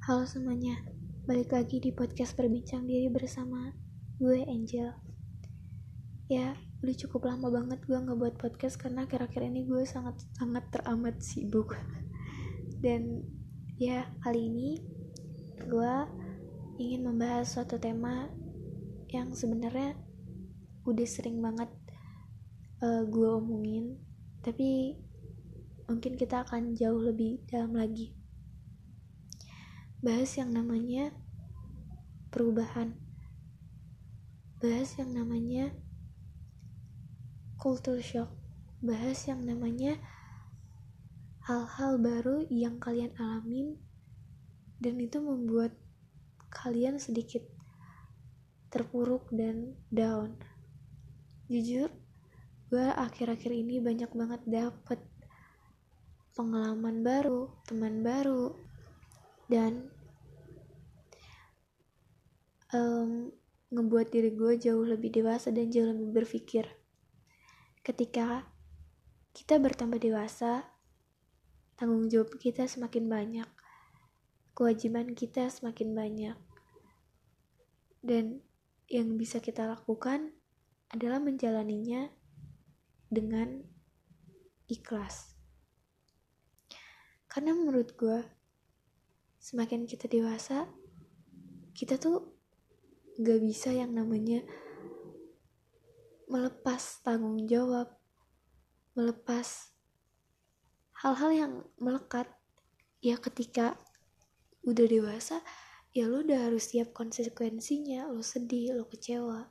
Halo semuanya, balik lagi di podcast berbincang diri bersama gue Angel. Ya, udah cukup lama banget gue nggak buat podcast karena akhir-akhir ini gue sangat sangat teramat sibuk. Dan ya kali ini gue ingin membahas suatu tema yang sebenarnya udah sering banget uh, gue omongin, tapi mungkin kita akan jauh lebih dalam lagi bahas yang namanya perubahan. Bahas yang namanya culture shock. Bahas yang namanya hal-hal baru yang kalian alamin dan itu membuat kalian sedikit terpuruk dan down. Jujur gue akhir-akhir ini banyak banget dapet pengalaman baru teman baru dan um, ngebuat diri gue jauh lebih dewasa dan jauh lebih berpikir. Ketika kita bertambah dewasa, tanggung jawab kita semakin banyak, kewajiban kita semakin banyak, dan yang bisa kita lakukan adalah menjalaninya dengan ikhlas. Karena menurut gue, semakin kita dewasa kita tuh gak bisa yang namanya melepas tanggung jawab melepas hal-hal yang melekat. Ya ketika udah dewasa ya lo udah harus siap konsekuensinya. Lo sedih lo kecewa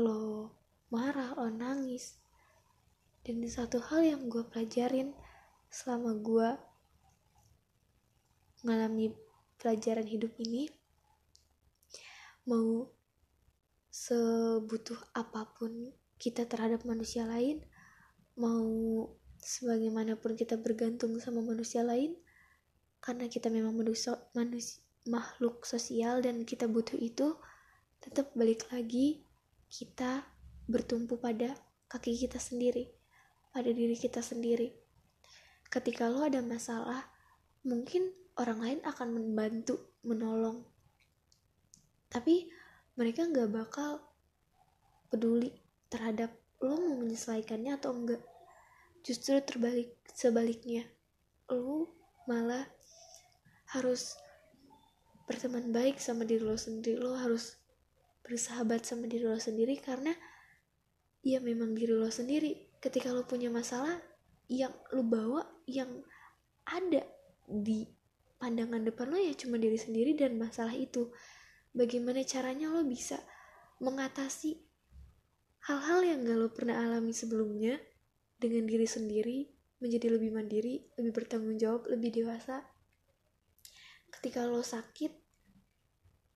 lo marah lo nangis. Dan satu hal yang gue pelajarin selama gue mengalami pelajaran hidup ini mau sebutuh apa pun kita terhadap manusia lain mau sebagaimanapun kita bergantung sama manusia lain karena kita memang manusia, manusia makhluk sosial dan kita butuh itu tetap balik lagi kita bertumpu pada kaki kita sendiri pada diri kita sendiri. Ketika lo ada masalah mungkin orang lain akan membantu menolong. Tapi mereka nggak bakal peduli terhadap lo mau menyesuaikannya atau enggak. Justru terbalik sebaliknya. Lo malah harus berteman baik sama diri lo sendiri. Lo harus bersahabat sama diri lo sendiri karena ya memang diri lo sendiri. Ketika lo punya masalah yang lo bawa yang ada di pandangan depan lo ya cuma diri sendiri dan masalah itu bagaimana caranya lo bisa mengatasi hal-hal yang gak lo pernah alami sebelumnya dengan diri sendiri menjadi lebih mandiri, lebih bertanggung jawab, lebih dewasa. Ketika lo sakit,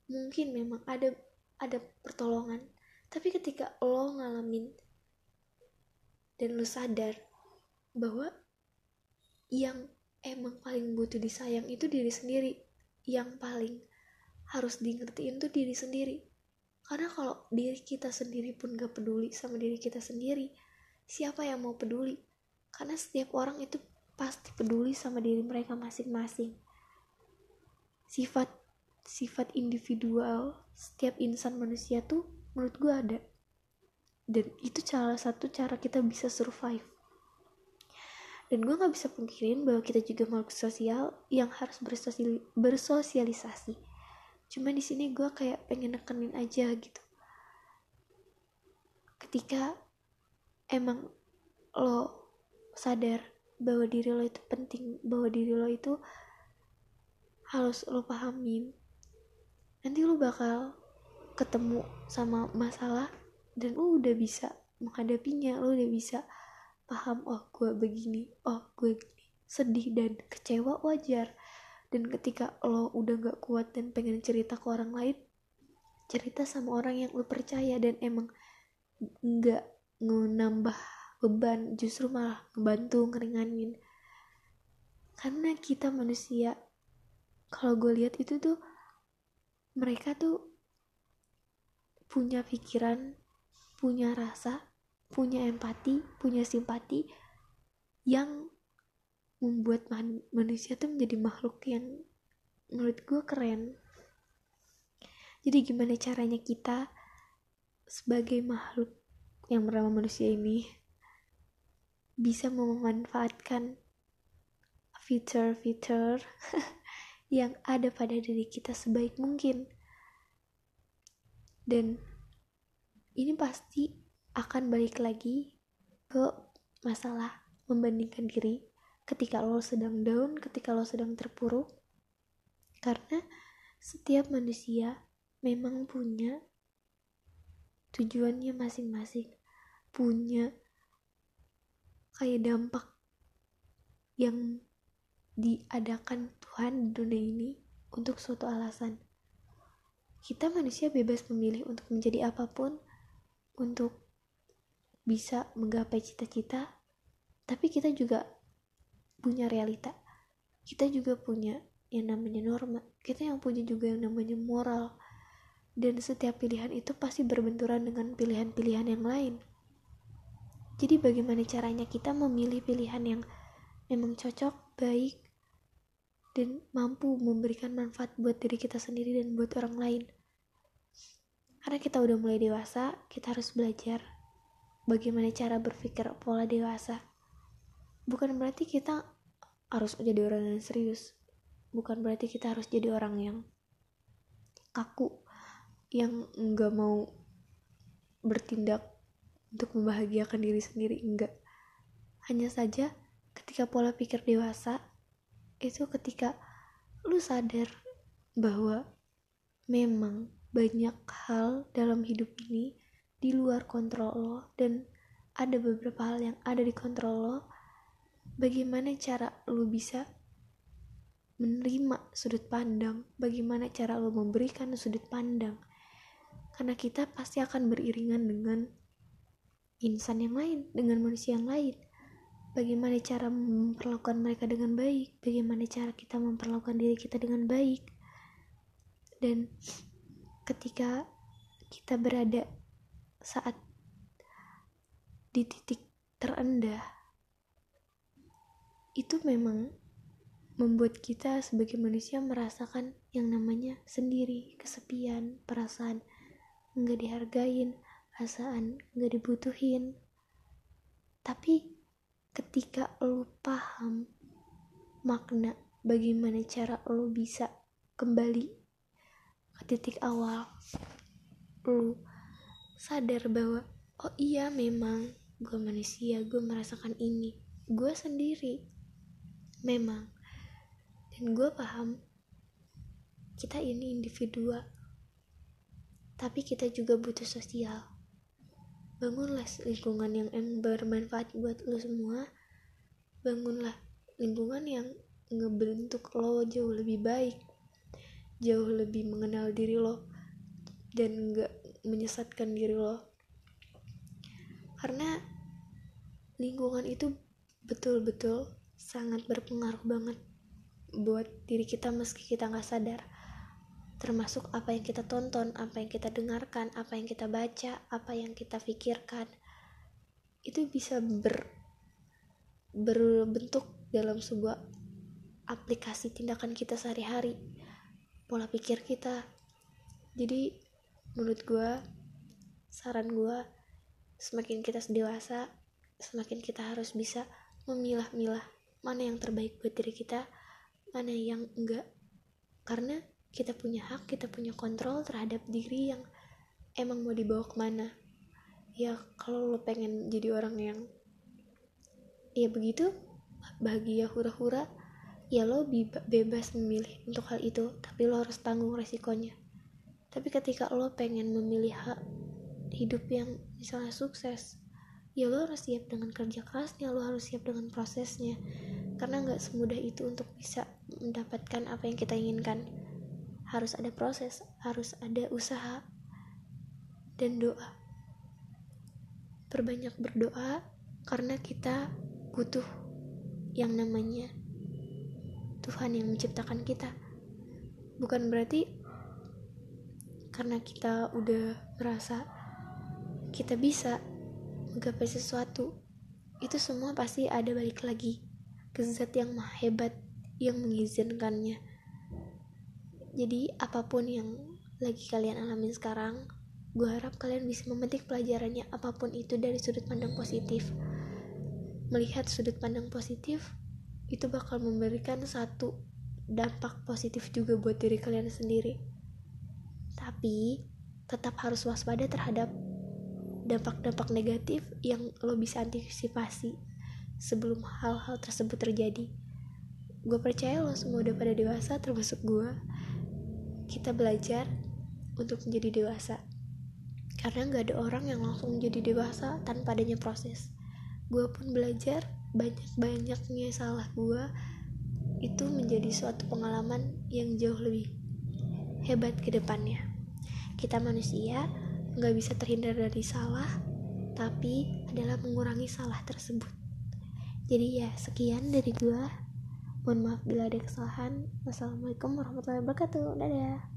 mungkin memang ada ada pertolongan, tapi ketika lo ngalamin dan lo sadar bahwa yang emang paling butuh disayang itu diri sendiri. Yang paling harus di ngertiin tuh diri sendiri. Karena kalau diri kita sendiri pun gak peduli sama diri kita sendiri siapa yang mau peduli? Karena setiap orang itu pasti peduli sama diri mereka masing-masing. Sifat sifat individual setiap insan manusia tuh menurut gue ada. Dan itu salah satu cara kita bisa survive dan gue gak bisa pungkirin bahwa kita juga makhluk sosial yang harus bersosial bersosialisasi. Cuma di sini gue kayak pengen nekenin aja gitu. Ketika emang lo sadar bahwa diri lo itu penting bahwa diri lo itu harus lo pahamin nanti lo bakal ketemu sama masalah dan lo udah bisa menghadapinya lo udah bisa paham oh gue begini oh gue gini. Sedih dan kecewa wajar. Dan ketika lo udah gak kuat dan pengen cerita ke orang lain cerita sama orang yang lo percaya dan emang nggak nambah beban justru malah ngebantu ngeringanin. Karena kita manusia kalau gue lihat itu tuh mereka tuh punya pikiran punya rasa punya empati, punya simpati yang membuat man manusia tuh menjadi makhluk yang menurut gue keren. Jadi gimana caranya kita sebagai makhluk yang bernama manusia ini bisa memanfaatkan fitur-fitur yang ada pada diri kita sebaik mungkin. Dan ini pasti akan balik lagi ke masalah membandingkan diri ketika lo sedang down, ketika lo sedang terpuruk karena setiap manusia memang punya tujuannya masing-masing punya kayak dampak yang diadakan Tuhan di dunia ini untuk suatu alasan. Kita manusia bebas memilih untuk menjadi apa pun, untuk bisa menggapai cita-cita, tapi kita juga punya realita. Kita juga punya yang namanya norma. Kita yang punya juga yang namanya moral dan setiap pilihan itu pasti berbenturan dengan pilihan-pilihan yang lain. Jadi bagaimana caranya kita memilih pilihan yang memang cocok, baik, dan mampu memberikan manfaat buat diri kita sendiri dan buat orang lain. Karena kita udah mulai dewasa, kita harus belajar bagaimana cara berpikir pola dewasa. Bukan berarti kita harus jadi orang yang serius. Bukan berarti kita harus jadi orang yang kaku yang nggak mau bertindak untuk membahagiakan diri sendiri enggak hanya saja ketika pola pikir dewasa itu ketika lu sadar bahwa memang banyak hal dalam hidup ini di luar kontrol lo dan ada beberapa hal yang ada di kontrol lo bagaimana cara lu bisa menerima sudut pandang bagaimana cara lo memberikan sudut pandang karena kita pasti akan beriringan dengan insan yang lain, dengan manusia yang lain. Bagaimana cara memperlakukan mereka dengan baik, bagaimana cara kita memperlakukan diri kita dengan baik. Dan ketika kita berada saat di titik terendah, itu memang membuat kita sebagai manusia merasakan yang namanya sendiri, kesepian, perasaan nggak dihargain perasaan nggak dibutuhin. Tapi ketika lo paham makna bagaimana cara lo bisa kembali ke titik awal lo sadar bahwa oh iya memang gue manusia gue merasakan ini. Gue sendiri. Memang. Dan gue paham kita ini individual tapi kita juga butuh sosial. Bangunlah lingkungan yang bermanfaat buat lo semua. Bangunlah lingkungan yang ngebentuk lo jauh lebih baik, jauh lebih mengenal diri lo, dan nggak menyesatkan diri lo. Karena lingkungan itu betul-betul sangat berpengaruh banget buat diri kita meski kita nggak sadar termasuk apa yang kita tonton, apa yang kita dengarkan, apa yang kita baca, apa yang kita pikirkan. Itu bisa ber berbentuk dalam sebuah aplikasi tindakan kita sehari-hari, pola pikir kita. Jadi menurut gue, saran gue, semakin kita dewasa, semakin kita harus bisa memilah-milah mana yang terbaik buat diri kita, mana yang enggak. Karena kita punya hak kita punya kontrol terhadap diri yang emang mau dibawa ke mana. Ya kalau lo pengen jadi orang yang ya begitu bahagia hura-hura ya lo bebas memilih untuk hal itu. Tapi lo harus tanggung resikonya tapi ketika lo pengen memilih hak hidup yang misalnya sukses ya lo harus siap dengan kerja kerasnya lo harus siap dengan prosesnya karena nggak semudah itu untuk bisa mendapatkan apa yang kita inginkan harus ada proses, harus ada usaha dan doa. Perbanyak berdoa karena kita butuh yang namanya Tuhan yang menciptakan kita. Bukan berarti karena kita udah merasa kita bisa menggapai sesuatu, itu semua pasti ada balik lagi ke zat yang maha hebat yang mengizinkannya. Jadi apa pun yang lagi kalian alami sekarang gue harap kalian bisa memetik pelajarannya apa pun itu dari sudut pandang positif. Melihat sudut pandang positif itu bakal memberikan satu dampak positif juga buat diri kalian sendiri tapi tetap harus waspada terhadap dampak-dampak negatif yang lo bisa antisipasi sebelum hal-hal tersebut terjadi. Gue percaya lo semua udah pada dewasa termasuk gue kita belajar untuk menjadi dewasa. Karena nggak ada orang yang langsung menjadi dewasa tanpa adanya proses. Gue pun belajar banyak-banyaknya salah gue itu menjadi suatu pengalaman yang jauh lebih hebat ke depannya kita manusia nggak bisa terhindar dari salah tapi adalah mengurangi salah tersebut. Jadi ya sekian dari gue mohon maaf bila ada kesalahan. Wassalamualaikum warahmatullahi wabarakatuh. Dadah